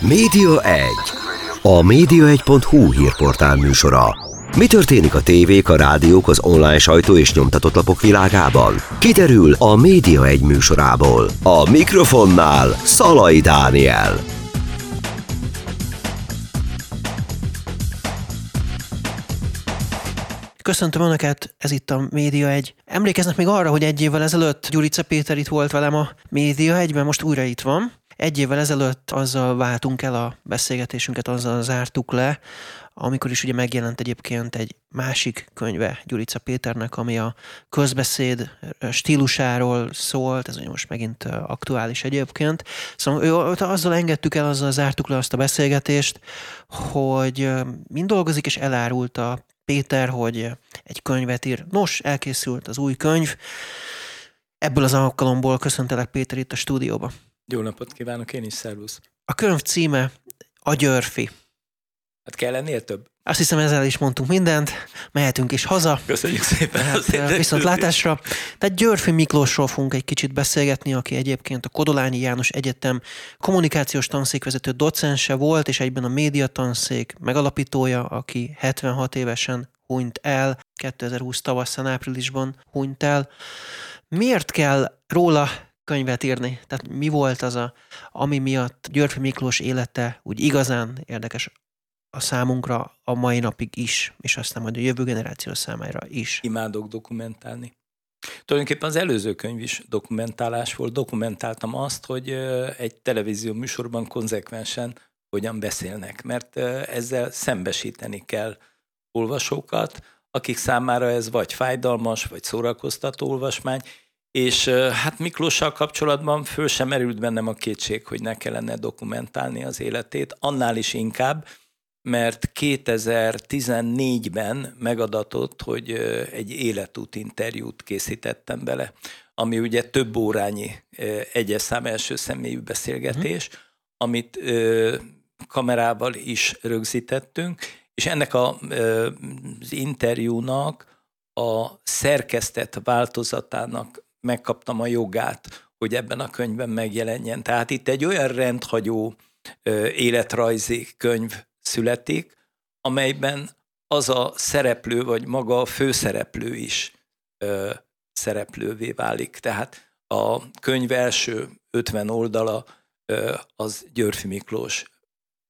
Média 1. A média1.hu hírportál műsora. Mi történik a tévék, a rádiók, az online sajtó és nyomtatott lapok világában? Kiderül a Média 1 műsorából. A mikrofonnál Szalai Dániel. Köszöntöm Önöket, ez itt a Média egy. Emlékeznek még arra, hogy egy évvel ezelőtt Gyurica Péter itt volt velem a Média egyben, most újra itt van. Egy évvel ezelőtt azzal váltunk el a beszélgetésünket, azzal zártuk le, amikor is ugye megjelent egyébként egy másik könyve Gyurica Péternek, ami a közbeszéd stílusáról szólt, ez ugye most megint aktuális egyébként. Szóval ő, azzal engedtük el, azzal zártuk le azt a beszélgetést, hogy mind dolgozik, és elárulta Péter, hogy egy könyvet ír. Nos, elkészült az új könyv. Ebből az alkalomból köszöntelek Péter itt a stúdióba. Jó napot kívánok, én is szervusz. A könyv címe A Györfi. Hát kell ennél több? Azt hiszem ezzel is mondtunk mindent, mehetünk is haza. Köszönjük szépen. Hát, viszont látásra. Tehát Györfi Miklósról fogunk egy kicsit beszélgetni, aki egyébként a Kodolányi János Egyetem kommunikációs tanszékvezető docense volt, és egyben a médiatanszék megalapítója, aki 76 évesen hunyt el, 2020 tavasszán áprilisban hunyt el. Miért kell róla könyvet írni? Tehát mi volt az, a, ami miatt Györfi Miklós élete úgy igazán érdekes a számunkra a mai napig is, és aztán majd a jövő generáció számára is. Imádok dokumentálni. Tulajdonképpen az előző könyv is dokumentálás volt. Dokumentáltam azt, hogy egy televízió műsorban konzekvensen hogyan beszélnek, mert ezzel szembesíteni kell olvasókat, akik számára ez vagy fájdalmas, vagy szórakoztató olvasmány, és hát Miklóssal kapcsolatban föl sem merült bennem a kétség, hogy ne kellene dokumentálni az életét, annál is inkább, mert 2014-ben megadatott, hogy egy életút interjút készítettem bele, ami ugye több órányi egyes szám első személyű beszélgetés, uh-huh. amit kamerával is rögzítettünk, és ennek a, az interjúnak a szerkesztett változatának megkaptam a jogát, hogy ebben a könyvben megjelenjen. Tehát itt egy olyan rendhagyó életrajzi könyv születik, amelyben az a szereplő, vagy maga a főszereplő is ö, szereplővé válik. Tehát a könyv első 50 oldala ö, az Györfi Miklós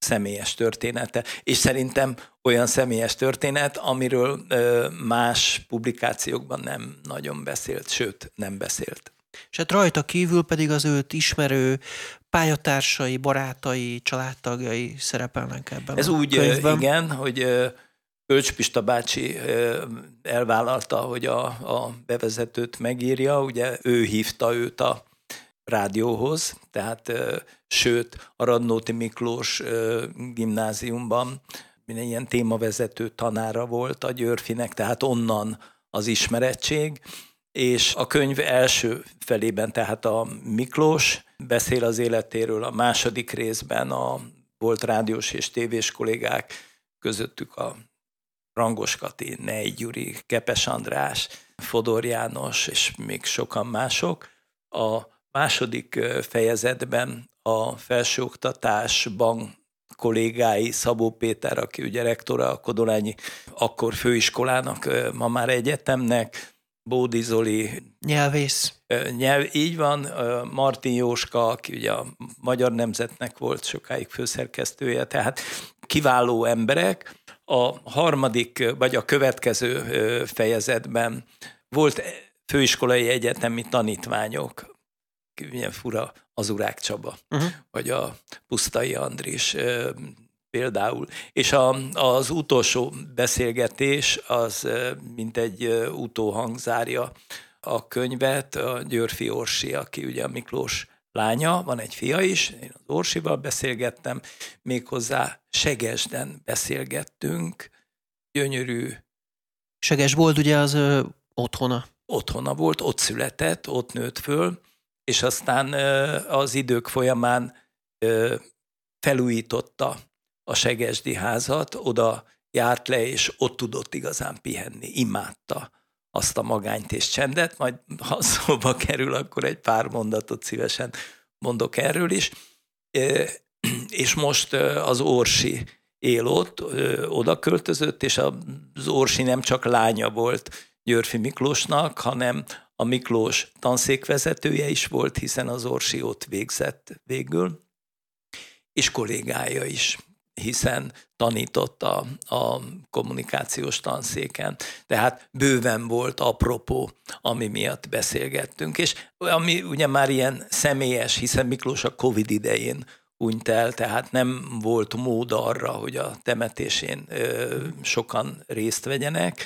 személyes története, és szerintem olyan személyes történet, amiről más publikációkban nem nagyon beszélt, sőt, nem beszélt. És hát rajta kívül pedig az őt ismerő pályatársai, barátai, családtagjai szerepelnek ebben Ez a úgy, könyvben. igen, hogy Ölcs Pista bácsi elvállalta, hogy a, a bevezetőt megírja, ugye ő hívta őt a rádióhoz, tehát sőt a Radnóti Miklós gimnáziumban minden ilyen témavezető tanára volt a Györfinek, tehát onnan az ismerettség, és a könyv első felében, tehát a Miklós beszél az életéről, a második részben a volt rádiós és tévés kollégák, közöttük a Rangos Kati, Nej Gyuri, Kepes András, Fodor János és még sokan mások. A második fejezetben a felsőoktatásban kollégái, Szabó Péter, aki ugye rektora a Kodolányi akkor főiskolának, ma már egyetemnek, Bódi Zoli. Nyelvész. Nyelv, így van, Martin Jóska, aki ugye a Magyar Nemzetnek volt sokáig főszerkesztője, tehát kiváló emberek. A harmadik, vagy a következő fejezetben volt főiskolai egyetemi tanítványok, milyen fura az Urák Csaba, uh-huh. vagy a Pusztai Andris például. És a, az utolsó beszélgetés az mint egy utóhang zárja a könyvet, a Györfi Orsi, aki ugye a Miklós lánya, van egy fia is, én az Orsival beszélgettem, méghozzá Segesden beszélgettünk, gyönyörű. Seges volt ugye az ö, otthona. Otthona volt, ott született, ott nőtt föl, és aztán az idők folyamán felújította a Segesdi házat, oda járt le, és ott tudott igazán pihenni, imádta azt a magányt és csendet, majd ha szóba kerül, akkor egy pár mondatot szívesen mondok erről is. és most az Orsi él ott, oda költözött, és az Orsi nem csak lánya volt Györfi Miklósnak, hanem a Miklós tanszékvezetője is volt, hiszen az Orsi ott végzett végül, és kollégája is hiszen tanított a, a kommunikációs tanszéken. Tehát bőven volt apropó, ami miatt beszélgettünk. És ami ugye már ilyen személyes, hiszen Miklós a Covid idején hunyt el, tehát nem volt mód arra, hogy a temetésén ö, sokan részt vegyenek,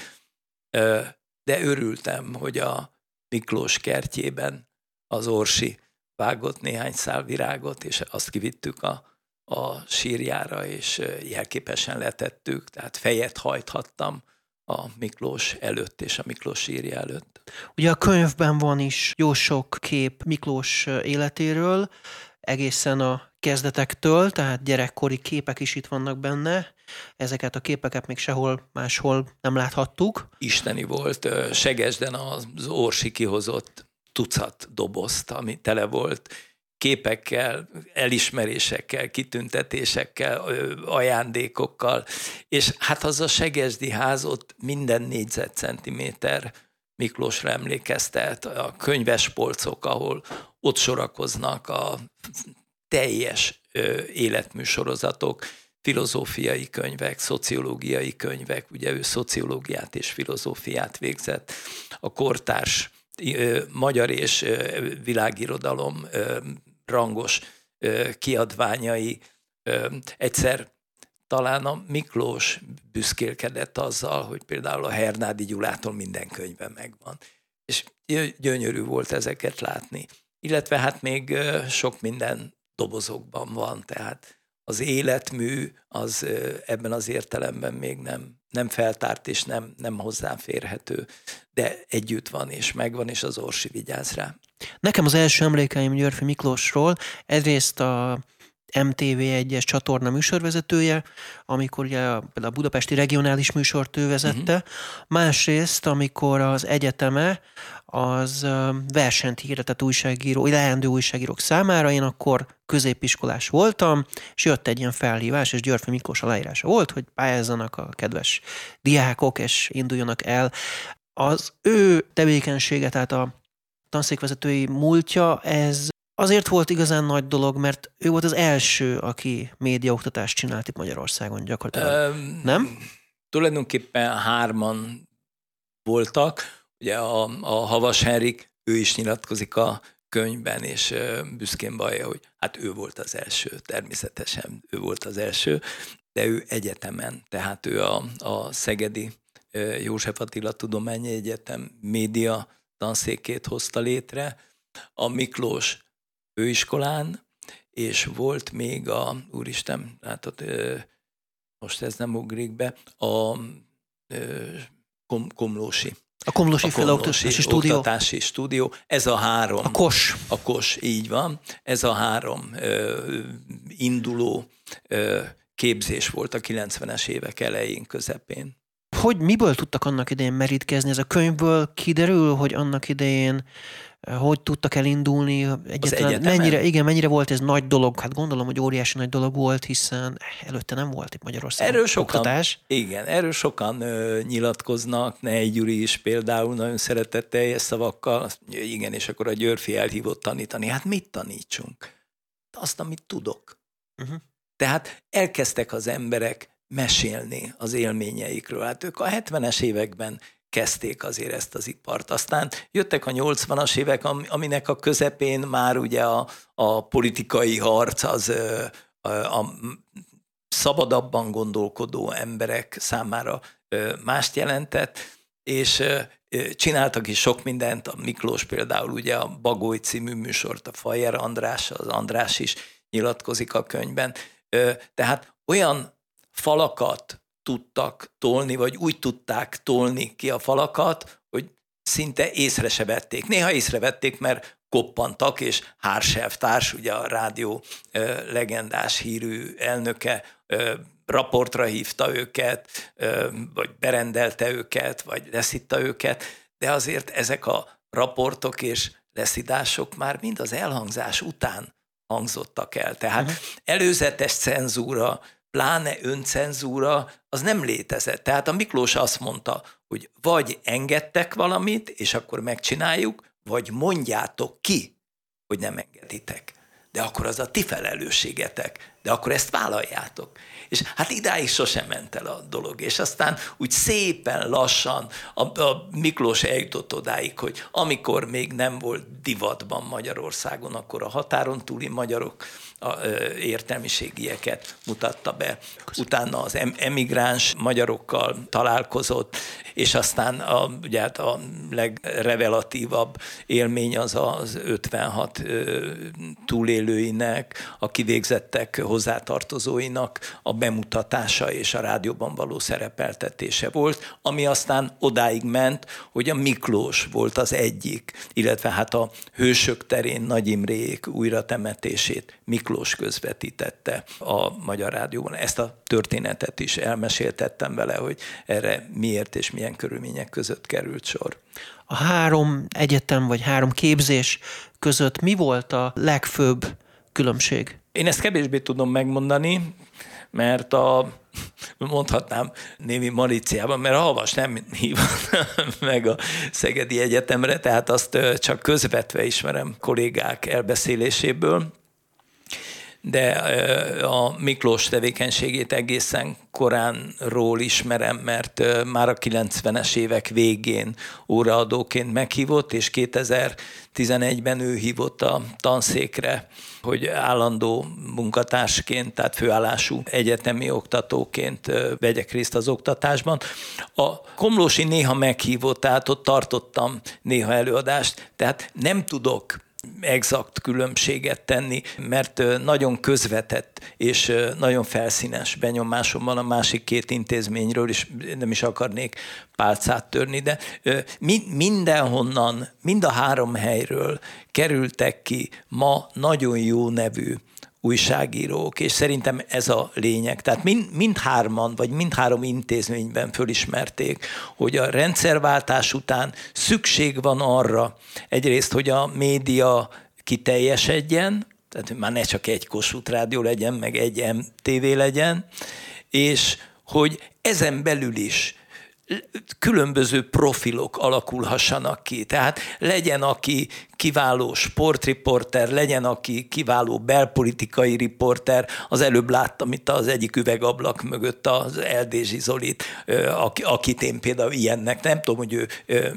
ö, de örültem, hogy a Miklós kertjében az Orsi vágott néhány szál virágot, és azt kivittük a a sírjára, és jelképesen letettük, tehát fejet hajthattam a Miklós előtt és a Miklós sírja előtt. Ugye a könyvben van is jó sok kép Miklós életéről, egészen a kezdetektől, tehát gyerekkori képek is itt vannak benne. Ezeket a képeket még sehol máshol nem láthattuk. Isteni volt. Segesden az Orsi kihozott tucat dobozt, ami tele volt képekkel, elismerésekkel, kitüntetésekkel, ajándékokkal, és hát az a Segesdi ház ott minden négyzetcentiméter Miklósra emlékeztet, a könyvespolcok, ahol ott sorakoznak a teljes életműsorozatok, filozófiai könyvek, szociológiai könyvek, ugye ő szociológiát és filozófiát végzett, a kortárs magyar és világirodalom rangos kiadványai. Egyszer talán a Miklós büszkélkedett azzal, hogy például a Hernádi Gyulától minden könyve megvan. És gyönyörű volt ezeket látni. Illetve hát még sok minden dobozokban van, tehát az életmű az ebben az értelemben még nem, nem feltárt és nem, nem hozzáférhető, de együtt van és megvan, és az Orsi vigyáz rá. Nekem az első emlékeim Györfi Miklósról egyrészt a MTV1-es csatorna műsorvezetője, amikor ugye a, például a budapesti regionális műsort ő vezette, uh-huh. másrészt, amikor az egyeteme az versenyt hirdetett újságíró, leendő újságírók számára, én akkor középiskolás voltam, és jött egy ilyen felhívás, és Györfi Miklós aláírása volt, hogy pályázzanak a kedves diákok, és induljanak el. Az ő tevékenysége, tehát a tanszékvezetői múltja, ez azért volt igazán nagy dolog, mert ő volt az első, aki médiaoktatást csinált itt Magyarországon gyakorlatilag. Um, Nem? Tulajdonképpen hárman voltak. Ugye a, a Havas Henrik, ő is nyilatkozik a könyvben, és büszkén bajja, hogy hát ő volt az első, természetesen ő volt az első, de ő egyetemen, tehát ő a, a Szegedi József Attila Tudományi Egyetem média tanszékét hozta létre, a Miklós főiskolán, és volt még a, úristen, látod, most ez nem ugrik be, a kom, Komlósi. A Komlósi, a Komlósi stúdió. Oktatási stúdió. Ez a három. A KOS. A KOS, így van. Ez a három ö, induló ö, képzés volt a 90-es évek elején, közepén hogy miből tudtak annak idején merítkezni? Ez a könyvből kiderül, hogy annak idején hogy tudtak elindulni egyetlen, mennyire, igen, mennyire volt ez nagy dolog? Hát gondolom, hogy óriási nagy dolog volt, hiszen előtte nem volt itt Magyarországon erről sokan, oktatás. Igen, erről sokan ö, nyilatkoznak, Nei Gyuri is például nagyon szeretett teljes szavakkal, igen, és akkor a Györfi elhívott tanítani. Hát mit tanítsunk? Azt, amit tudok. Uh-huh. Tehát elkezdtek az emberek mesélni az élményeikről. Hát ők a 70-es években kezdték azért ezt az ipart. Aztán jöttek a 80-as évek, aminek a közepén már ugye a, a politikai harc az a, a szabadabban gondolkodó emberek számára mást jelentett, és csináltak is sok mindent, a Miklós például ugye a Bagoly című műsort, a Fajer András, az András is nyilatkozik a könyvben. Tehát olyan falakat tudtak tolni, vagy úgy tudták tolni ki a falakat, hogy szinte észre se vették. Néha észrevették, mert koppantak, és társ, ugye a rádió ö, legendás hírű elnöke ö, raportra hívta őket, ö, vagy berendelte őket, vagy leszitta őket, de azért ezek a raportok és leszidások már mind az elhangzás után hangzottak el. Tehát uh-huh. előzetes cenzúra, pláne öncenzúra, az nem létezett. Tehát a Miklós azt mondta, hogy vagy engedtek valamit, és akkor megcsináljuk, vagy mondjátok ki, hogy nem engeditek. De akkor az a ti felelősségetek, de akkor ezt vállaljátok. És hát idáig sosem ment el a dolog. És aztán úgy szépen lassan a, a Miklós eljutott odáig, hogy amikor még nem volt divatban Magyarországon, akkor a határon túli magyarok a, ö, értelmiségieket mutatta be. Utána az emigráns magyarokkal találkozott, és aztán a, ugye hát a legrevelatívabb élmény az az 56 ö, túlélőinek, a kivégzettek hozzátartozóinak a bemutatása és a rádióban való szerepeltetése volt, ami aztán odáig ment, hogy a Miklós volt az egyik, illetve hát a Hősök terén Nagy Imrék újratemetését Miklós közvetítette a Magyar Rádióban. Ezt a történetet is elmeséltettem vele, hogy erre miért és milyen körülmények között került sor. A három egyetem vagy három képzés között mi volt a legfőbb különbség? Én ezt kevésbé tudom megmondani, mert a, mondhatnám némi malíciában, mert a Havas nem hívott meg a Szegedi Egyetemre, tehát azt csak közvetve ismerem kollégák elbeszéléséből, de a Miklós tevékenységét egészen koránról ismerem, mert már a 90-es évek végén óraadóként meghívott, és 2011-ben ő hívott a tanszékre, hogy állandó munkatársként, tehát főállású egyetemi oktatóként vegyek részt az oktatásban. A Komlósi néha meghívott, tehát ott tartottam néha előadást, tehát nem tudok exakt különbséget tenni, mert nagyon közvetett és nagyon felszínes benyomásom van a másik két intézményről, és nem is akarnék pálcát törni, de mindenhonnan, mind a három helyről kerültek ki ma nagyon jó nevű újságírók, és szerintem ez a lényeg. Tehát mind, mindhárman, vagy mindhárom intézményben fölismerték, hogy a rendszerváltás után szükség van arra, egyrészt, hogy a média kiteljesedjen, tehát már ne csak egy Kossuth Rádió legyen, meg egy MTV legyen, és hogy ezen belül is különböző profilok alakulhassanak ki. Tehát legyen, aki kiváló sportriporter, legyen, aki kiváló belpolitikai riporter. Az előbb láttam itt az egyik üvegablak mögött az Eldézsi Zolit, akit én például ilyennek, nem tudom, hogy ő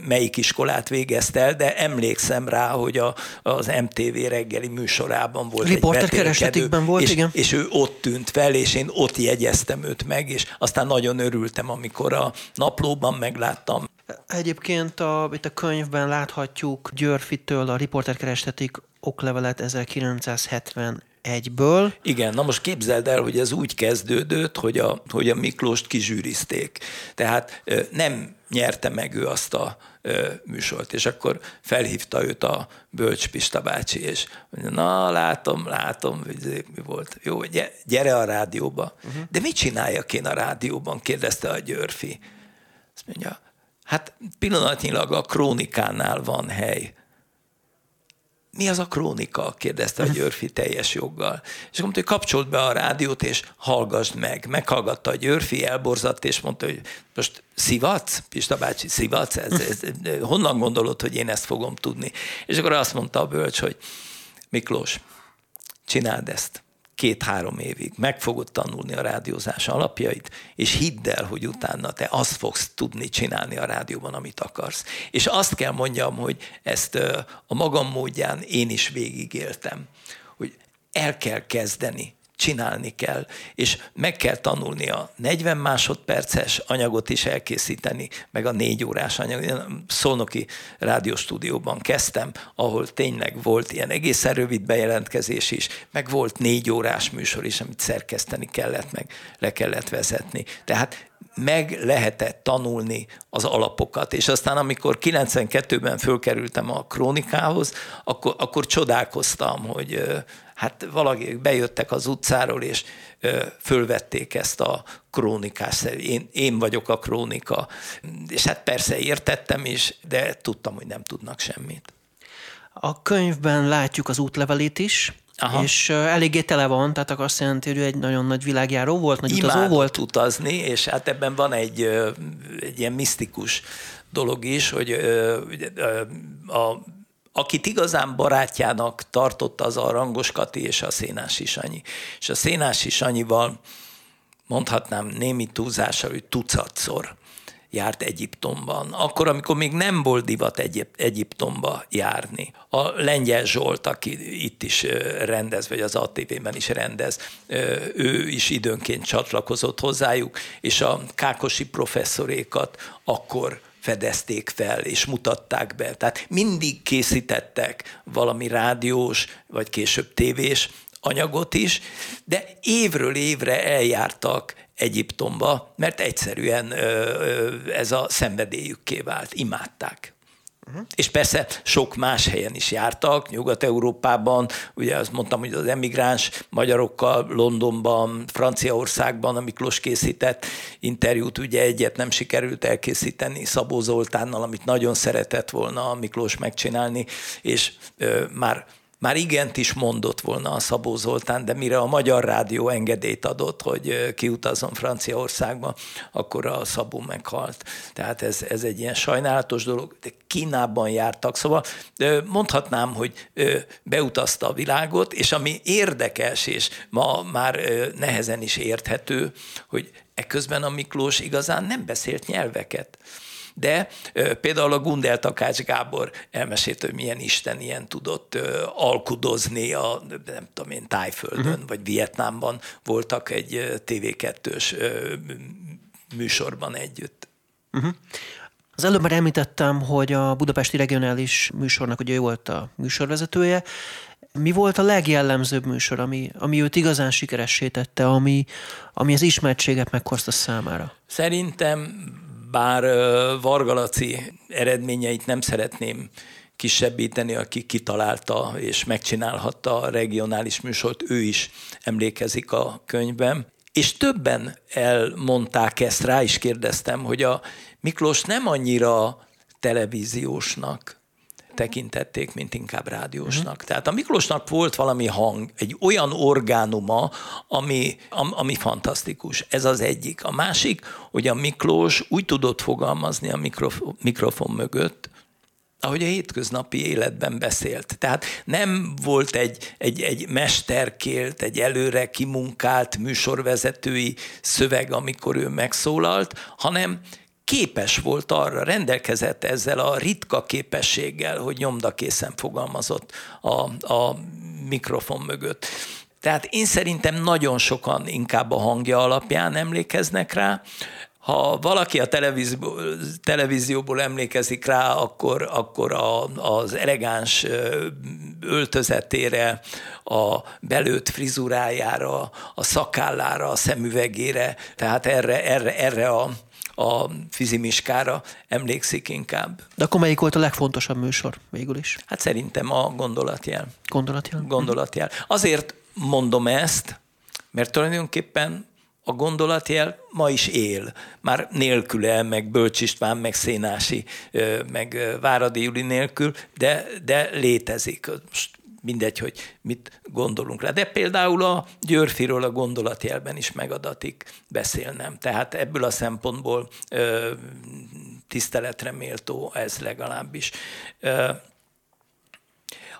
melyik iskolát végezte el, de emlékszem rá, hogy a, az MTV reggeli műsorában volt Riporter keresetikben volt, és, igen. És ő ott tűnt fel, és én ott jegyeztem őt meg, és aztán nagyon örültem, amikor a naplóban megláttam Egyébként a, itt a könyvben láthatjuk Györfitől a riporterkerestetik oklevelet 1971-ből. Igen, na most képzeld el, hogy ez úgy kezdődött, hogy a, hogy a Miklóst kizsűrizték. Tehát nem nyerte meg ő azt a műsort, és akkor felhívta őt a Bölcs Pista bácsi, és mondja, na látom, látom, hogy mi volt. Jó, gyere a rádióba. Uh-huh. De mit csináljak én a rádióban? kérdezte a Györfi. Azt mondja, Hát pillanatnyilag a krónikánál van hely. Mi az a krónika? kérdezte a Györfi teljes joggal. És akkor mondta, hogy kapcsolt be a rádiót, és hallgassd meg. Meghallgatta a Györfi, elborzadt, és mondta, hogy most szivatsz? Pista bácsi, szivatsz? Ez, ez, honnan gondolod, hogy én ezt fogom tudni? És akkor azt mondta a bölcs, hogy Miklós, csináld ezt két-három évig meg fogod tanulni a rádiózás alapjait, és hidd el, hogy utána te azt fogsz tudni csinálni a rádióban, amit akarsz. És azt kell mondjam, hogy ezt a magam módján én is végigéltem, hogy el kell kezdeni csinálni kell, és meg kell tanulni a 40 másodperces anyagot is elkészíteni, meg a négy órás anyag. Én Szolnoki rádióstúdióban kezdtem, ahol tényleg volt ilyen egészen rövid bejelentkezés is, meg volt négy órás műsor is, amit szerkeszteni kellett, meg le kellett vezetni. Tehát meg lehetett tanulni az alapokat, és aztán amikor 92-ben fölkerültem a krónikához, akkor, akkor csodálkoztam, hogy hát valaki bejöttek az utcáról, és fölvették ezt a krónikás, én, én vagyok a krónika. És hát persze értettem is, de tudtam, hogy nem tudnak semmit. A könyvben látjuk az útlevelét is, Aha. és eléggé tele van, tehát azt jelenti, hogy ő egy nagyon nagy világjáró volt, nagy Imádott utazó volt. utazni, és hát ebben van egy, egy ilyen misztikus dolog is, hogy a, akit igazán barátjának tartotta az a Rangos Kati és a Szénási Sanyi. És a Szénási Sanyival mondhatnám némi túlzással, hogy tucatszor járt Egyiptomban. Akkor, amikor még nem volt divat Egyip- Egyiptomba járni. A Lengyel Zsolt, aki itt is rendez, vagy az ATV-ben is rendez, ő is időnként csatlakozott hozzájuk, és a Kákosi professzorékat akkor fedezték fel, és mutatták be. Tehát mindig készítettek valami rádiós, vagy később tévés anyagot is, de évről évre eljártak Egyiptomba, mert egyszerűen ez a szenvedélyükké vált, imádták. Uh-huh. És persze sok más helyen is jártak, Nyugat-Európában, ugye azt mondtam, hogy az emigráns magyarokkal Londonban, Franciaországban, a Miklós készített interjút, ugye egyet nem sikerült elkészíteni Szabó Zoltánnal, amit nagyon szeretett volna Miklós megcsinálni, és ö, már már igent is mondott volna a Szabó Zoltán, de mire a Magyar Rádió engedélyt adott, hogy kiutazom Franciaországba, akkor a Szabó meghalt. Tehát ez, ez egy ilyen sajnálatos dolog, de Kínában jártak, szóval mondhatnám, hogy beutazta a világot, és ami érdekes, és ma már nehezen is érthető, hogy ekközben a Miklós igazán nem beszélt nyelveket de például a Gundel Takács Gábor elmesélt, hogy milyen Isten ilyen tudott alkudozni a, nem tudom én, Tájföldön, uh-huh. vagy Vietnámban voltak egy TV2-ös műsorban együtt. Uh-huh. Az előbb már említettem, hogy a Budapesti Regionális műsornak hogy ő volt a műsorvezetője. Mi volt a legjellemzőbb műsor, ami, ami őt igazán sikeressé tette, ami, ami az ismertséget meghozta számára? Szerintem bár Varga Laci eredményeit nem szeretném kisebbíteni, aki kitalálta és megcsinálhatta a regionális műsort, ő is emlékezik a könyvben. És többen elmondták ezt, rá is kérdeztem, hogy a Miklós nem annyira televíziósnak tekintették, mint inkább rádiósnak. Uh-huh. Tehát a Miklósnak volt valami hang, egy olyan orgánuma, ami, ami fantasztikus. Ez az egyik. A másik, hogy a Miklós úgy tudott fogalmazni a mikrofon, mikrofon mögött, ahogy a hétköznapi életben beszélt. Tehát nem volt egy, egy, egy mesterkélt, egy előre kimunkált műsorvezetői szöveg, amikor ő megszólalt, hanem képes volt arra, rendelkezett ezzel a ritka képességgel, hogy nyomdakészen fogalmazott a, a mikrofon mögött. Tehát én szerintem nagyon sokan inkább a hangja alapján emlékeznek rá. Ha valaki a televízióból, televízióból emlékezik rá, akkor, akkor a, az elegáns öltözetére, a belőtt frizurájára, a szakállára, a szemüvegére, tehát erre, erre, erre a a fizimiskára emlékszik inkább. De akkor melyik volt a legfontosabb műsor végül is? Hát szerintem a gondolatjel. Gondolatjel? Gondolatjel. Azért mondom ezt, mert tulajdonképpen a gondolatjel ma is él. Már nélküle, meg Bölcs István, meg Szénási, meg Váradi Juli nélkül, de, de létezik. Most mindegy, hogy mit gondolunk rá. De például a Györfiről a gondolatjelben is megadatik beszélnem. Tehát ebből a szempontból ö, tiszteletre méltó ez legalábbis. Ö,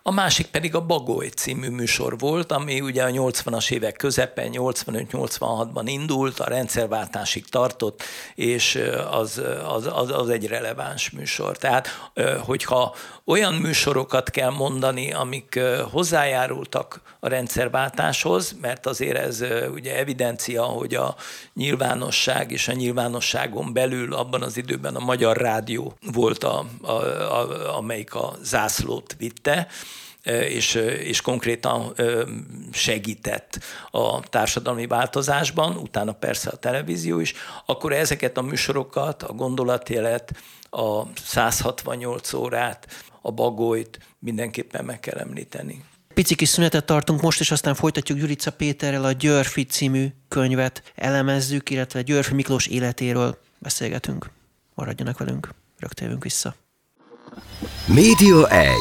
a másik pedig a Bagoly című műsor volt, ami ugye a 80-as évek közepen, 85-86-ban indult, a rendszerváltásig tartott, és az, az, az, az egy releváns műsor. Tehát, hogyha olyan műsorokat kell mondani, amik hozzájárultak a rendszerváltáshoz, mert azért ez ugye evidencia, hogy a nyilvánosság és a nyilvánosságon belül abban az időben a Magyar Rádió volt, a, a, a, amelyik a zászlót vitte, és, és konkrétan segített a társadalmi változásban, utána persze a televízió is, akkor ezeket a műsorokat, a gondolatjelet, a 168 órát, a bagolyt mindenképpen meg kell említeni. Pici kis szünetet tartunk most, és aztán folytatjuk Gyurica Péterrel a Györfi című könyvet elemezzük, illetve Györfi Miklós életéről beszélgetünk. Maradjanak velünk, rögtön vissza. Média 1.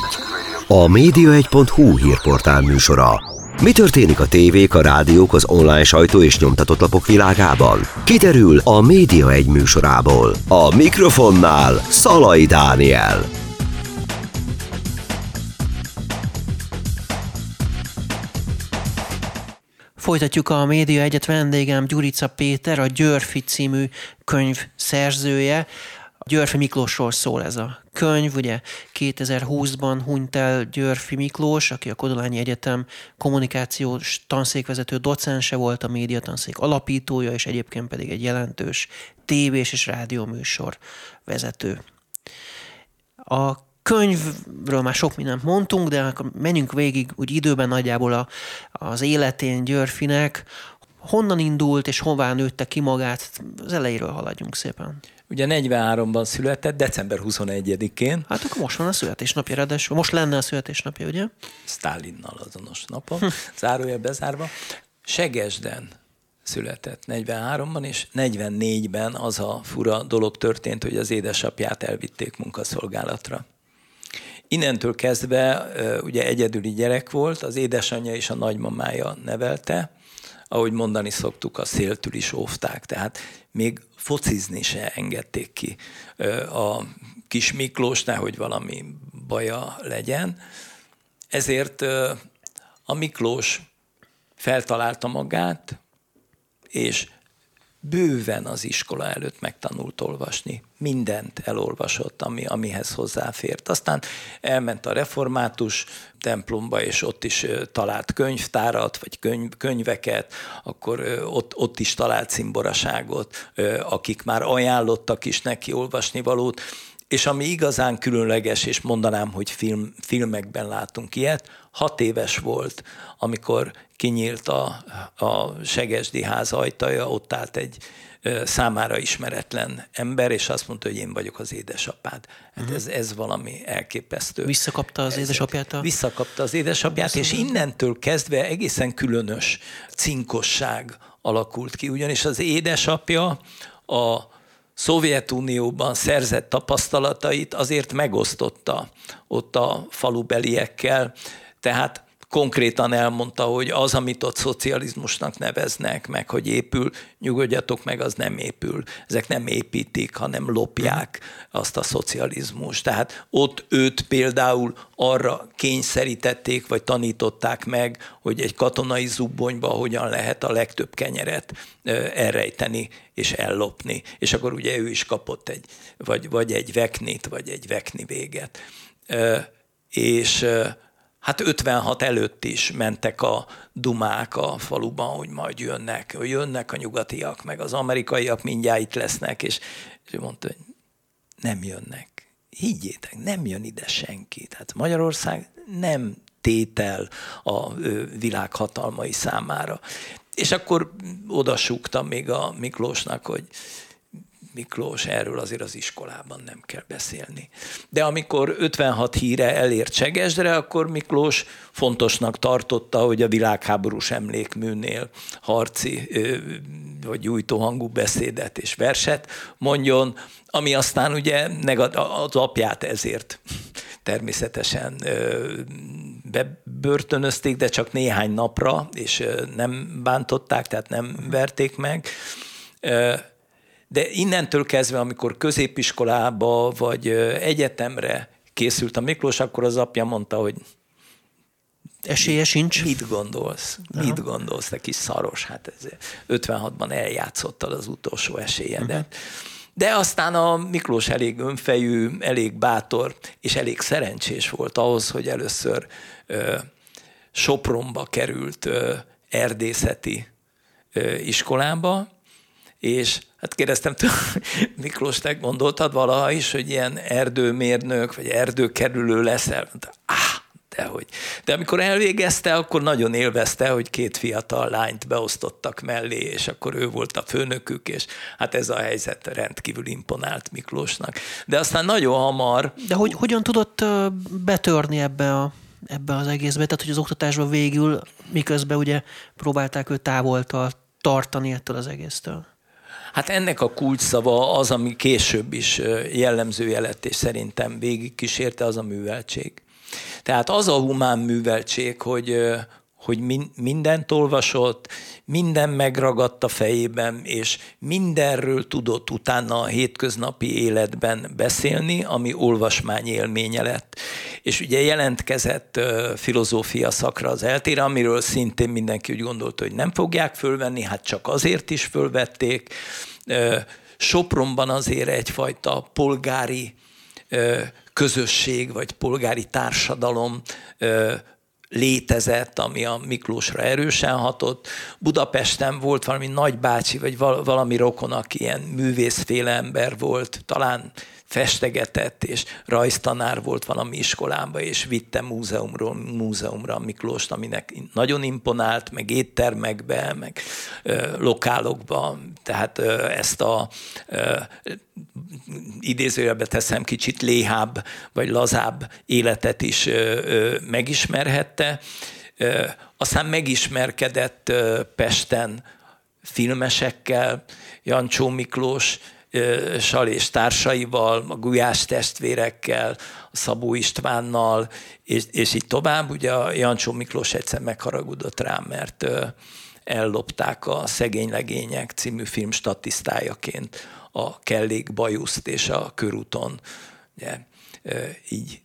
A média1.hu hírportál műsora. Mi történik a tévék, a rádiók, az online sajtó és nyomtatott lapok világában? Kiderül a Média egy műsorából. A mikrofonnál Szalai Dániel. Folytatjuk a Média Egyet vendégem Gyurica Péter, a Györfi című könyv szerzője. Györfi Miklósról szól ez a könyv, ugye 2020-ban hunyt el Györfi Miklós, aki a Kodolányi Egyetem kommunikációs tanszékvezető docense volt, a médiatanszék alapítója, és egyébként pedig egy jelentős tévés és rádióműsor vezető. A könyvről már sok mindent mondtunk, de akkor menjünk végig úgy időben nagyjából a, az életén Györfinek. Honnan indult és hová nőtte ki magát? Az elejéről haladjunk szépen. Ugye 43-ban született, december 21-én. Hát akkor most van a születésnapja, ráadásul most lenne a születésnapja, ugye? Stalinnal azonos napon, zárója bezárva. Segesden született 43-ban, és 44-ben az a fura dolog történt, hogy az édesapját elvitték munkaszolgálatra. Innentől kezdve ugye egyedüli gyerek volt, az édesanyja és a nagymamája nevelte, ahogy mondani szoktuk, a széltül is óvták, tehát még focizni se engedték ki a kis Miklós, nehogy valami baja legyen. Ezért a Miklós feltalálta magát, és bőven az iskola előtt megtanult olvasni. Mindent elolvasott, ami, amihez hozzáfért. Aztán elment a református templomba, és ott is talált könyvtárat, vagy könyv, könyveket, akkor ott, ott is talált szimboraságot, akik már ajánlottak is neki olvasni valót. És ami igazán különleges, és mondanám, hogy film, filmekben látunk ilyet, hat éves volt, amikor kinyílt a, a Segesdi ház ajtaja, ott állt egy számára ismeretlen ember, és azt mondta, hogy én vagyok az édesapád. Hát uh-huh. ez, ez valami elképesztő. Visszakapta az édesapját? A... Visszakapta az édesapját, és innentől kezdve egészen különös cinkosság alakult ki, ugyanis az édesapja a Szovjetunióban szerzett tapasztalatait azért megosztotta ott a falubeliekkel, tehát konkrétan elmondta, hogy az, amit ott szocializmusnak neveznek, meg hogy épül, nyugodjatok meg, az nem épül. Ezek nem építik, hanem lopják azt a szocializmust. Tehát ott őt például arra kényszerítették, vagy tanították meg, hogy egy katonai zubbonyba hogyan lehet a legtöbb kenyeret elrejteni és ellopni. És akkor ugye ő is kapott egy, vagy, vagy egy veknit, vagy egy vekni véget. És hát 56 előtt is mentek a dumák a faluban, hogy majd jönnek, hogy jönnek a nyugatiak, meg az amerikaiak mindjárt itt lesznek, és, és mondta, hogy nem jönnek. Higgyétek, nem jön ide senki. Tehát Magyarország nem tétel a világ hatalmai számára. És akkor odasúgtam még a Miklósnak, hogy Miklós, erről azért az iskolában nem kell beszélni. De amikor 56 híre elért Csegesdre, akkor Miklós fontosnak tartotta, hogy a világháborús emlékműnél harci vagy gyújtó hangú beszédet és verset mondjon, ami aztán ugye az apját ezért természetesen bebörtönözték, de csak néhány napra, és nem bántották, tehát nem verték meg de innentől kezdve, amikor középiskolába vagy egyetemre készült a Miklós, akkor az apja mondta, hogy Esélye sincs. Mit gondolsz? Aha. Mit gondolsz, te kis szaros? Hát ez 56-ban eljátszottad az utolsó esélyedet. Uh-huh. De aztán a Miklós elég önfejű, elég bátor, és elég szerencsés volt ahhoz, hogy először ö, Sopronba került ö, erdészeti ö, iskolába, és Hát kérdeztem, Miklós, te gondoltad valaha is, hogy ilyen erdőmérnök, vagy erdőkerülő leszel? Mondta, ah, dehogy. De amikor elvégezte, akkor nagyon élvezte, hogy két fiatal lányt beosztottak mellé, és akkor ő volt a főnökük, és hát ez a helyzet rendkívül imponált Miklósnak. De aztán nagyon hamar... De hogy, hogyan tudott betörni ebbe a ebbe az egészbe, tehát hogy az oktatásban végül, miközben ugye próbálták őt távoltal tartani ettől az egésztől? Hát ennek a kulcsszava az, ami később is jellemzője lett, és szerintem végig kísérte, az a műveltség. Tehát az a humán műveltség, hogy, hogy mindent olvasott, minden megragadt a fejében, és mindenről tudott utána a hétköznapi életben beszélni, ami olvasmány élménye lett. És ugye jelentkezett filozófia szakra az eltére, amiről szintén mindenki úgy gondolta, hogy nem fogják fölvenni, hát csak azért is fölvették. Sopronban azért egyfajta polgári közösség vagy polgári társadalom létezett, ami a Miklósra erősen hatott. Budapesten volt valami nagybácsi, vagy valami rokon, aki ilyen művészféle ember volt, talán festegetett, és rajztanár volt valami iskolámba, és vitte múzeumról múzeumra a Miklóst, aminek nagyon imponált, meg éttermekbe, meg ö, lokálokba, tehát ö, ezt a ö, idézőjelbe teszem kicsit léhább, vagy lazább életet is ö, ö, megismerhette. Ö, aztán megismerkedett ö, Pesten filmesekkel, Jancsó Miklós, Sal és társaival, a Gulyás testvérekkel, a Szabó Istvánnal, és, és így tovább. Ugye a Jancsó Miklós egyszer megharagudott rám, mert ellopták a Szegény Legények című film statisztájaként a Kellék Bajuszt és a körúton. Ugye, így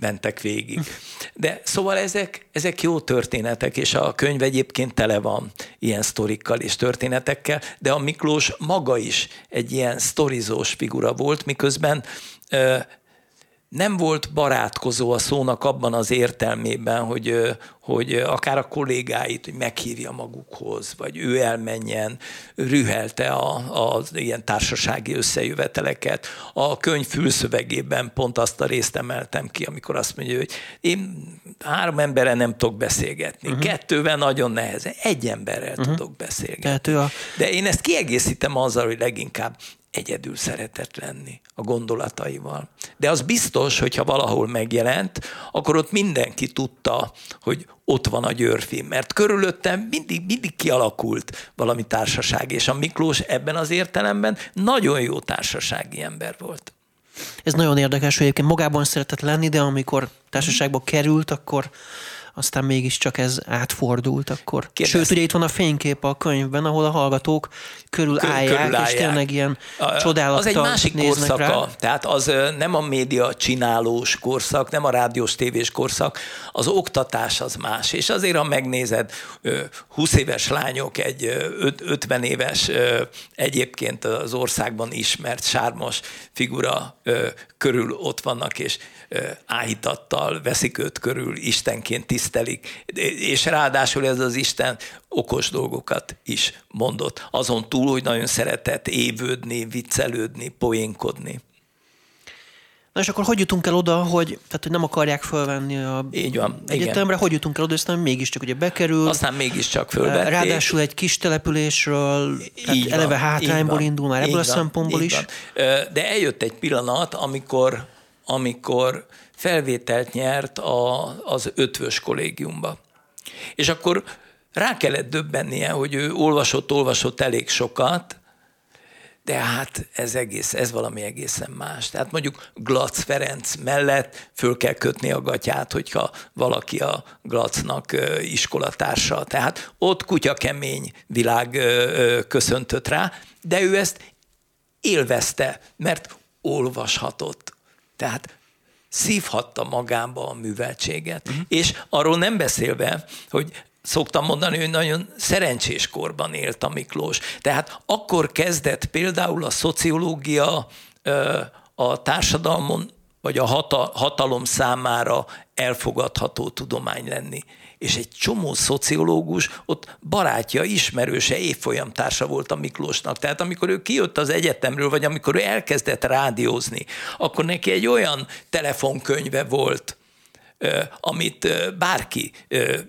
mentek végig. De szóval ezek, ezek jó történetek, és a könyv egyébként tele van ilyen sztorikkal és történetekkel, de a Miklós maga is egy ilyen sztorizós figura volt, miközben nem volt barátkozó a szónak abban az értelmében, hogy, hogy akár a kollégáit hogy meghívja magukhoz, vagy ő elmenjen, rühelte a, a ilyen társasági összejöveteleket. A könyv fülszövegében pont azt a részt emeltem ki, amikor azt mondja, hogy én három emberrel nem tudok beszélgetni, uh-huh. kettővel nagyon nehezen, egy emberrel uh-huh. tudok beszélgetni. Tehát ő a... De én ezt kiegészítem azzal, hogy leginkább egyedül szeretett lenni a gondolataival. De az biztos, hogyha valahol megjelent, akkor ott mindenki tudta, hogy ott van a Györfi, mert körülöttem mindig, mindig kialakult valami társaság, és a Miklós ebben az értelemben nagyon jó társasági ember volt. Ez nagyon érdekes, hogy egyébként magában szeretett lenni, de amikor társaságba került, akkor aztán mégiscsak ez átfordult akkor. Kérdez. Sőt, ugye itt van a fénykép a könyvben, ahol a hallgatók körül Kör, állják, körül állják. és tényleg ilyen csodálattal Az egy másik korszaka, rá. tehát az nem a média csinálós korszak, nem a rádiós tévés korszak, az oktatás az más. És azért, ha megnézed, 20 éves lányok, egy 50 éves egyébként az országban ismert sármos figura körül ott vannak, és áhítattal veszik őt körül, Istenként tisztelik, és ráadásul ez az Isten okos dolgokat is mondott. Azon túl, hogy nagyon szeretett évődni, viccelődni, poénkodni. Na és akkor hogy jutunk el oda, hogy, tehát, hogy nem akarják fölvenni a Így van, egyetemre, igen. hogy jutunk el oda, aztán mégiscsak ugye bekerül. Aztán mégiscsak fölvették. Ráadásul egy kis településről, így eleve van, hátrányból indul már ebből a szempontból is. Van. De eljött egy pillanat, amikor, amikor felvételt nyert a, az ötvös kollégiumba. És akkor rá kellett döbbennie, hogy ő olvasott, olvasott elég sokat, de hát ez egész, ez valami egészen más. Tehát mondjuk Glac Ferenc mellett föl kell kötni a gatyát, hogyha valaki a Glacnak iskolatársa. Tehát ott kutya kemény világ köszöntött rá, de ő ezt élvezte, mert olvashatott. Tehát szívhatta magába a műveltséget. Uh-huh. És arról nem beszélve, hogy szoktam mondani, hogy nagyon szerencsés korban élt a Miklós. Tehát akkor kezdett például a szociológia a társadalmon vagy a hatalom számára elfogadható tudomány lenni és egy csomó szociológus ott barátja, ismerőse, évfolyamtársa volt a Miklósnak. Tehát amikor ő kijött az egyetemről, vagy amikor ő elkezdett rádiózni, akkor neki egy olyan telefonkönyve volt, amit bárki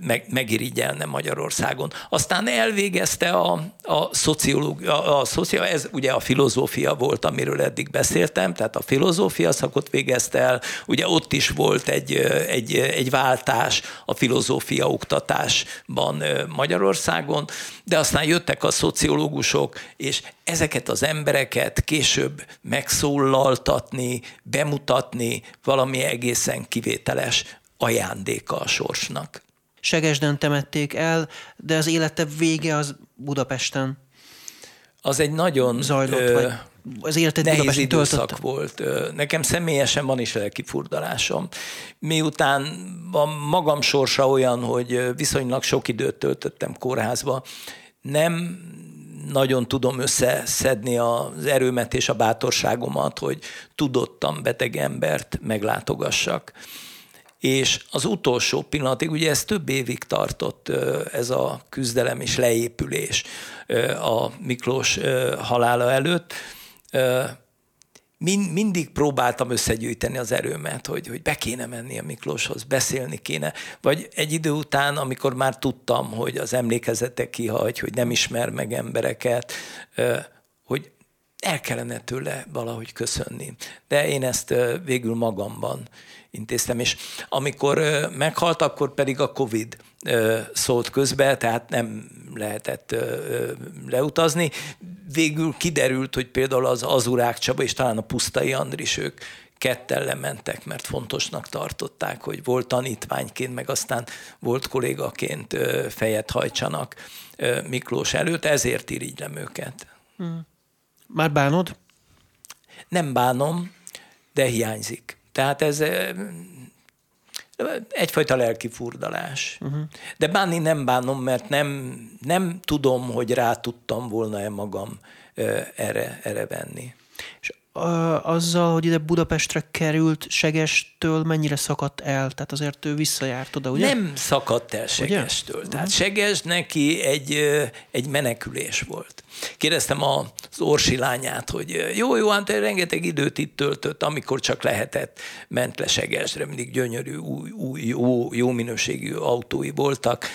meg, megirigyelne Magyarországon. Aztán elvégezte a, a szociológia, a szociál, ez ugye a filozófia volt, amiről eddig beszéltem, tehát a filozófia szakot végezte el, ugye ott is volt egy, egy, egy váltás a filozófia oktatásban Magyarországon, de aztán jöttek a szociológusok, és ezeket az embereket később megszólaltatni, bemutatni valami egészen kivételes ajándéka a sorsnak. Segesden temették el, de az élete vége az Budapesten Az egy nagyon zajlott, ö, vagy az nehéz időszak töltötte. volt. Nekem személyesen van is lelki furdalásom. Miután a magam sorsa olyan, hogy viszonylag sok időt töltöttem kórházba, nem nagyon tudom összeszedni az erőmet és a bátorságomat, hogy tudottam beteg embert meglátogassak. És az utolsó pillanatig, ugye ez több évig tartott ez a küzdelem és leépülés a Miklós halála előtt, mindig próbáltam összegyűjteni az erőmet, hogy, hogy be kéne menni a Miklóshoz, beszélni kéne. Vagy egy idő után, amikor már tudtam, hogy az emlékezete kihagy, hogy nem ismer meg embereket, hogy el kellene tőle valahogy köszönni. De én ezt végül magamban intéztem, és amikor meghalt, akkor pedig a Covid szólt közbe, tehát nem lehetett leutazni. Végül kiderült, hogy például az Azurák Csaba és talán a Pusztai Andris ők ketten lementek, mert fontosnak tartották, hogy volt tanítványként, meg aztán volt kollégaként fejet hajtsanak Miklós előtt, ezért irigylem őket. Már bánod? Nem bánom, de hiányzik. Tehát ez egyfajta lelki furdalás. Uh-huh. De bánni nem bánom, mert nem, nem tudom, hogy rá tudtam volna-e magam erre, erre venni. És azzal, hogy ide Budapestre került, Segestől mennyire szakadt el? Tehát azért ő visszajárt oda, ugye? Nem szakadt el Segestől. Tehát Seges neki egy, egy menekülés volt. Kérdeztem az Orsi lányát, hogy jó, jó, hát rengeteg időt itt töltött, amikor csak lehetett, ment le Segesre, mindig gyönyörű, új, új jó, jó minőségű autói voltak,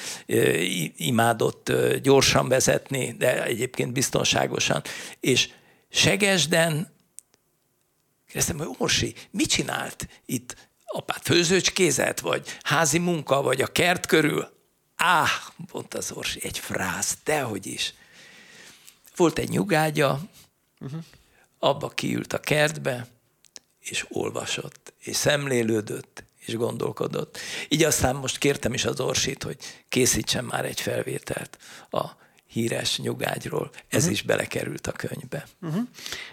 imádott gyorsan vezetni, de egyébként biztonságosan. És Segesden Kérdeztem, hogy Orsi, mit csinált itt? Apát főzőcskézet, vagy házi munka, vagy a kert körül? Áh, mondta az Orsi, egy frász, dehogy is. Volt egy nyugágya, uh-huh. abba kiült a kertbe, és olvasott, és szemlélődött, és gondolkodott. Így aztán most kértem is az Orsit, hogy készítsen már egy felvételt a híres nyugágyról. Ez uh-huh. is belekerült a könyvbe.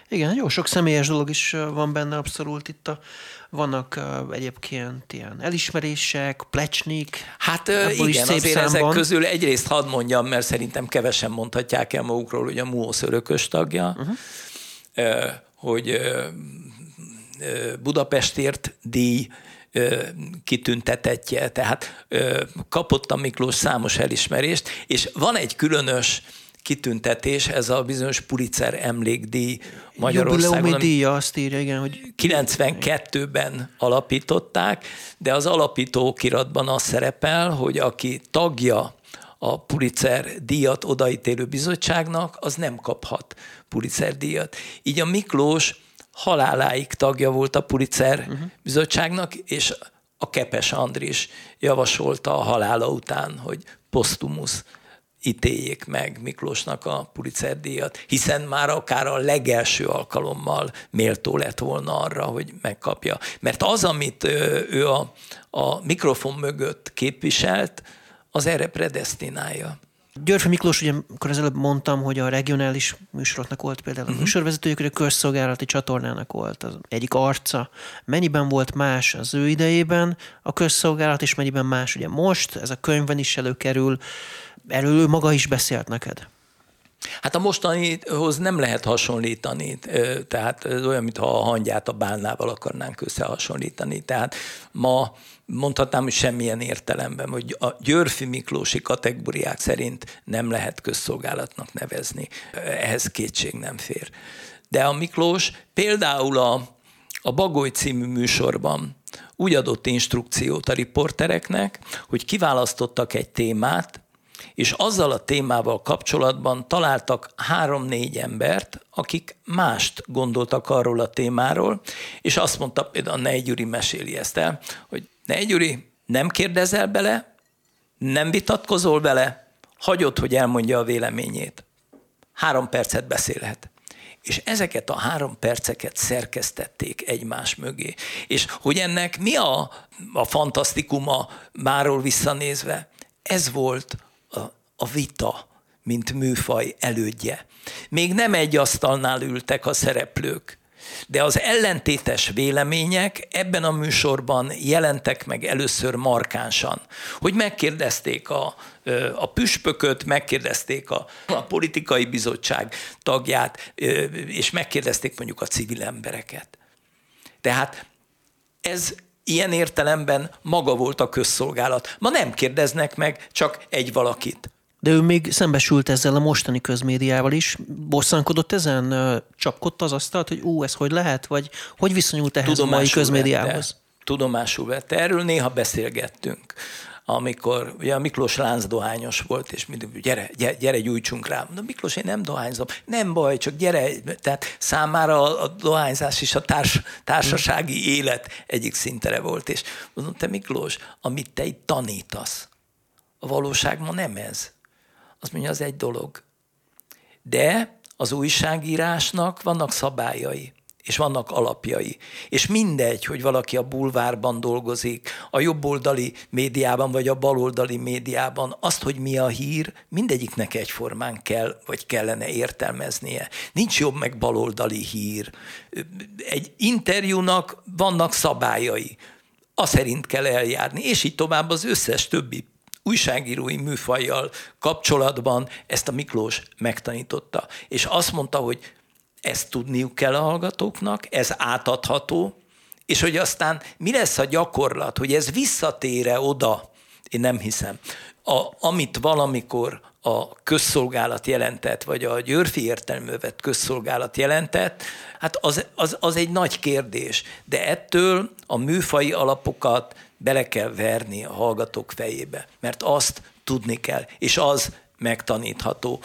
Igen, jó sok személyes dolog is van benne abszolút itt. A, vannak ö, egyébként ilyen elismerések, plecsnik. Hát ö, Abból is igen, szép azért ezek számban. közül egyrészt hadd mondjam, mert szerintem kevesen mondhatják el magukról, hogy a MUOSZ örökös tagja, uh-huh. hogy ö, ö, Budapestért díj kitüntetetje, tehát kapott a Miklós számos elismerést, és van egy különös kitüntetés, ez a bizonyos Pulitzer emlékdíj Magyarországon, Jubileumi díja azt írja, igen, hogy 92-ben alapították, de az alapítókiratban az szerepel, hogy aki tagja a Pulitzer díjat odaítélő bizottságnak, az nem kaphat Pulitzer díjat. Így a Miklós haláláig tagja volt a Pulitzer uh-huh. bizottságnak, és a Kepes Andris javasolta a halála után, hogy posztumusz ítéljék meg Miklósnak a Pulitzer díjat, hiszen már akár a legelső alkalommal méltó lett volna arra, hogy megkapja. Mert az, amit ő a, a mikrofon mögött képviselt, az erre predestinálja. Györfi Miklós, ugye, amikor az előbb mondtam, hogy a regionális műsoroknak volt például Mhm. a műsorvezetőjük, hogy a közszolgálati csatornának volt az egyik arca. Mennyiben volt más az ő idejében a közszolgálat, és mennyiben más ugye most, ez a könyvben is előkerül, erről ő maga is beszélt neked. Hát a mostanihoz nem lehet hasonlítani, tehát ez olyan, mintha a hangyát a bálnával akarnánk összehasonlítani. Tehát ma mondhatnám, hogy semmilyen értelemben, hogy a Györfi Miklósi kategóriák szerint nem lehet közszolgálatnak nevezni. Ehhez kétség nem fér. De a Miklós például a, a Bagoly című műsorban úgy adott instrukciót a riportereknek, hogy kiválasztottak egy témát, és azzal a témával kapcsolatban találtak három-négy embert, akik mást gondoltak arról a témáról, és azt mondta példáulNej Gyuri meséli ezt el, hogyNej Gyuri, nem kérdezel bele, nem vitatkozol vele, hagyod, hogy elmondja a véleményét. Három percet beszélhet. És ezeket a három perceket szerkesztették egymás mögé. És hogy ennek mi a, a fantasztikuma máról visszanézve? ez volt a, vita, mint műfaj elődje. Még nem egy asztalnál ültek a szereplők, de az ellentétes vélemények ebben a műsorban jelentek meg először markánsan. Hogy megkérdezték a, a püspököt, megkérdezték a, a politikai bizottság tagját, és megkérdezték mondjuk a civil embereket. Tehát ez ilyen értelemben maga volt a közszolgálat. Ma nem kérdeznek meg csak egy valakit. De ő még szembesült ezzel a mostani közmédiával is. Bosszankodott ezen? Csapkodta az asztalt, hogy ú, ez hogy lehet? Vagy hogy viszonyult ehhez Tudomásul a mai közmédiához? Vette. Tudomásul vette. Erről néha beszélgettünk amikor ugye a Miklós Lánc dohányos volt, és mindig, gyere, gyere, gyere gyújtsunk rá. De Miklós, én nem dohányzom. Nem baj, csak gyere. Tehát számára a dohányzás is a társ, társasági élet egyik szintere volt. És mondom, te Miklós, amit te itt tanítasz, a valóság ma nem ez az mondja, az egy dolog. De az újságírásnak vannak szabályai, és vannak alapjai. És mindegy, hogy valaki a bulvárban dolgozik, a jobboldali médiában, vagy a baloldali médiában, azt, hogy mi a hír, mindegyiknek egyformán kell, vagy kellene értelmeznie. Nincs jobb meg baloldali hír. Egy interjúnak vannak szabályai. A szerint kell eljárni, és így tovább az összes többi újságírói műfajjal kapcsolatban ezt a Miklós megtanította. És azt mondta, hogy ezt tudniuk kell a hallgatóknak, ez átadható, és hogy aztán mi lesz a gyakorlat, hogy ez visszatére oda, én nem hiszem, a, amit valamikor a közszolgálat jelentett, vagy a Györfi értelművet közszolgálat jelentett, hát az, az, az egy nagy kérdés. De ettől a műfai alapokat bele kell verni a hallgatók fejébe, mert azt tudni kell, és az megtanítható.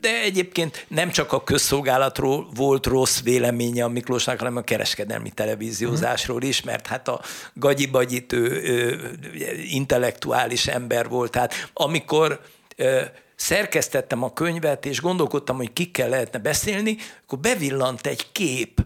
De egyébként nem csak a közszolgálatról volt rossz véleménye a Miklósnak, hanem a kereskedelmi televíziózásról is, mert hát a gagyibagyit intellektuális ember volt. Tehát amikor ö, szerkesztettem a könyvet, és gondolkodtam, hogy kikkel lehetne beszélni, akkor bevillant egy kép,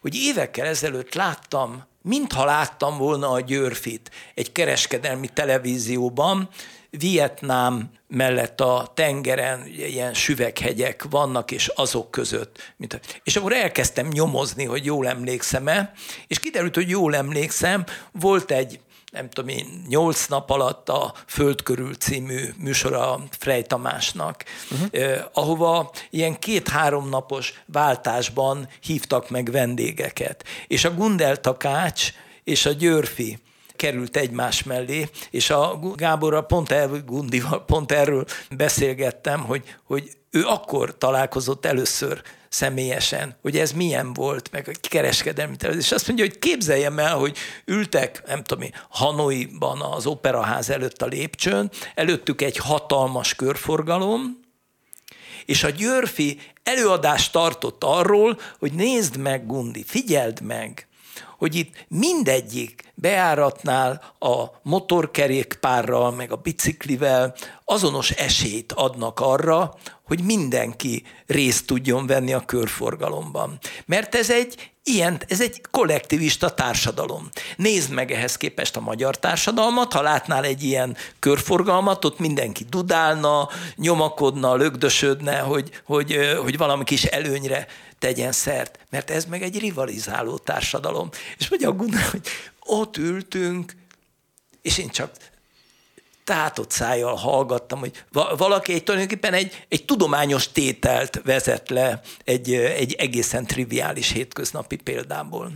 hogy évekkel ezelőtt láttam mintha láttam volna a Győrfit egy kereskedelmi televízióban, Vietnám mellett a tengeren ugye, ilyen süveghegyek vannak, és azok között. És akkor elkezdtem nyomozni, hogy jól emlékszem-e, és kiderült, hogy jól emlékszem, volt egy nem tudom én, nyolc nap alatt a Föld körül című műsora Frey Tamásnak, uh-huh. eh, ahova ilyen két-három napos váltásban hívtak meg vendégeket. És a Gundel Takács és a Györfi került egymás mellé, és a Gáborral pont, el, Gundival pont erről beszélgettem, hogy, hogy ő akkor találkozott először személyesen, hogy ez milyen volt, meg a kereskedelmi terület. És azt mondja, hogy képzeljem el, hogy ültek, nem tudom én, Hanoiban az operaház előtt a lépcsőn, előttük egy hatalmas körforgalom, és a Györfi előadást tartott arról, hogy nézd meg, Gundi, figyeld meg, hogy itt mindegyik beáratnál a motorkerékpárral, meg a biciklivel azonos esélyt adnak arra, hogy mindenki részt tudjon venni a körforgalomban. Mert ez egy ilyen, ez egy kollektivista társadalom. Nézd meg ehhez képest a magyar társadalmat, ha látnál egy ilyen körforgalmat, ott mindenki dudálna, nyomakodna, lögdösödne, hogy, hogy, hogy valami kis előnyre tegyen szert, mert ez meg egy rivalizáló társadalom. És mondja a Gunnar, hogy ott ültünk, és én csak tátott szájjal hallgattam, hogy valaki egy tulajdonképpen egy, egy tudományos tételt vezet le egy, egy egészen triviális hétköznapi példából.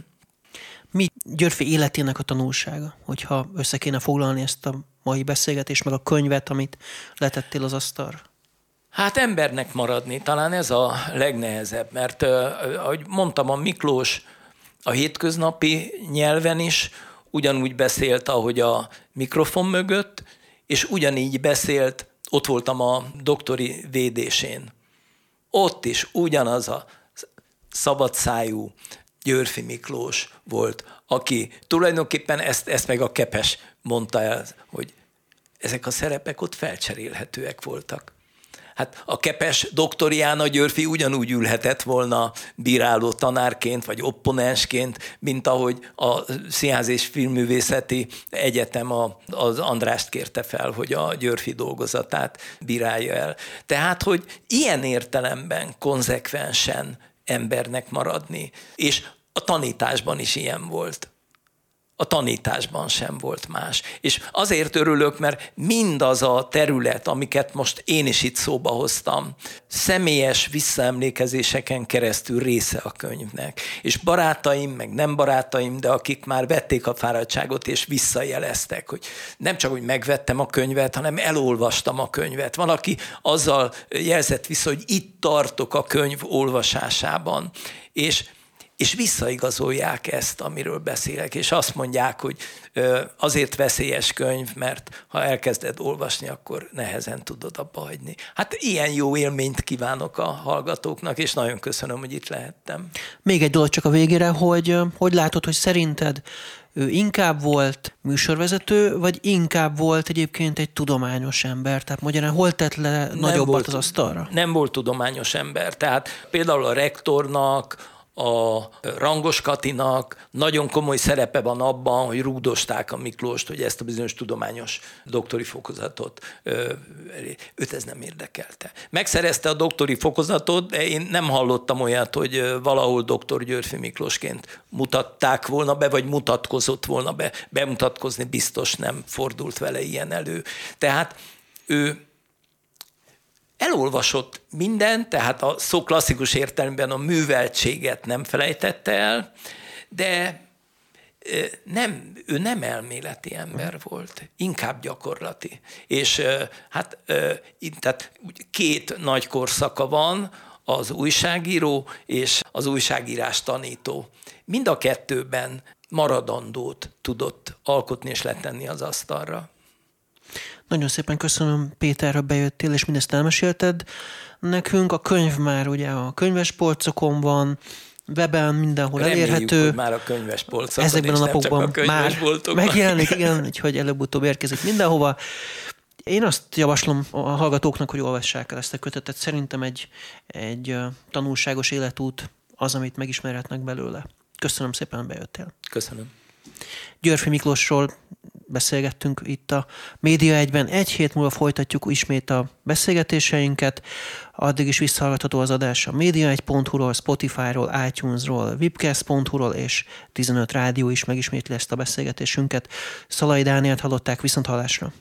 Mi Györfi életének a tanulsága, hogyha össze kéne foglalni ezt a mai beszélgetést, meg a könyvet, amit letettél az asztalra? Hát embernek maradni, talán ez a legnehezebb, mert ahogy mondtam, a Miklós a hétköznapi nyelven is ugyanúgy beszélt, ahogy a mikrofon mögött, és ugyanígy beszélt, ott voltam a doktori védésén. Ott is ugyanaz a szabadszájú Györfi Miklós volt, aki tulajdonképpen ezt, ezt meg a Kepes mondta el, hogy ezek a szerepek ott felcserélhetőek voltak. Hát a kepes doktoriána Györfi ugyanúgy ülhetett volna bíráló tanárként, vagy opponensként, mint ahogy a Színház és Filmművészeti Egyetem az Andrást kérte fel, hogy a Györfi dolgozatát bírálja el. Tehát, hogy ilyen értelemben konzekvensen embernek maradni. És a tanításban is ilyen volt a tanításban sem volt más. És azért örülök, mert mindaz a terület, amiket most én is itt szóba hoztam, személyes visszaemlékezéseken keresztül része a könyvnek. És barátaim, meg nem barátaim, de akik már vették a fáradtságot és visszajeleztek, hogy nem csak, hogy megvettem a könyvet, hanem elolvastam a könyvet. Van, aki azzal jelzett vissza, hogy itt tartok a könyv olvasásában. És és visszaigazolják ezt, amiről beszélek, és azt mondják, hogy azért veszélyes könyv, mert ha elkezded olvasni, akkor nehezen tudod abba hagyni. Hát ilyen jó élményt kívánok a hallgatóknak, és nagyon köszönöm, hogy itt lehettem. Még egy dolog csak a végére, hogy hogy látod, hogy szerinted ő inkább volt műsorvezető, vagy inkább volt egyébként egy tudományos ember? Tehát magyarán hol tett le nagyobbat az asztalra? Nem volt tudományos ember. Tehát például a rektornak, a Rangos Katinak nagyon komoly szerepe van abban, hogy rúdosták a Miklóst, hogy ezt a bizonyos tudományos doktori fokozatot, őt ez nem érdekelte. Megszerezte a doktori fokozatot, de én nem hallottam olyat, hogy valahol doktor Györfi Miklósként mutatták volna be, vagy mutatkozott volna be. Bemutatkozni biztos nem fordult vele ilyen elő. Tehát ő elolvasott mindent, tehát a szó klasszikus értelemben a műveltséget nem felejtette el, de nem, ő nem elméleti ember volt, inkább gyakorlati. És hát tehát két nagy korszaka van, az újságíró és az újságírás tanító. Mind a kettőben maradandót tudott alkotni és letenni az asztalra. Nagyon szépen köszönöm, Péter, ha bejöttél, és mindezt elmesélted nekünk. A könyv már ugye a könyves polcokon van, weben mindenhol Reméljük, elérhető. Hogy már a könyves polcokon Ezekben a napokban a már megjelenik, igen, úgyhogy előbb-utóbb érkezik mindenhova. Én azt javaslom a hallgatóknak, hogy olvassák el ezt a kötetet. Szerintem egy, egy tanulságos életút az, amit megismerhetnek belőle. Köszönöm szépen, bejöttél. Köszönöm. Györfi Miklósról beszélgettünk itt a Média egyben. Egy hét múlva folytatjuk ismét a beszélgetéseinket. Addig is visszahallgatható az adás a média1.hu-ról, Spotify-ról, iTunes-ról, webcast.hu-ról és 15 rádió is megismétli ezt a beszélgetésünket. Szalai Dánielt hallották viszont hallásra.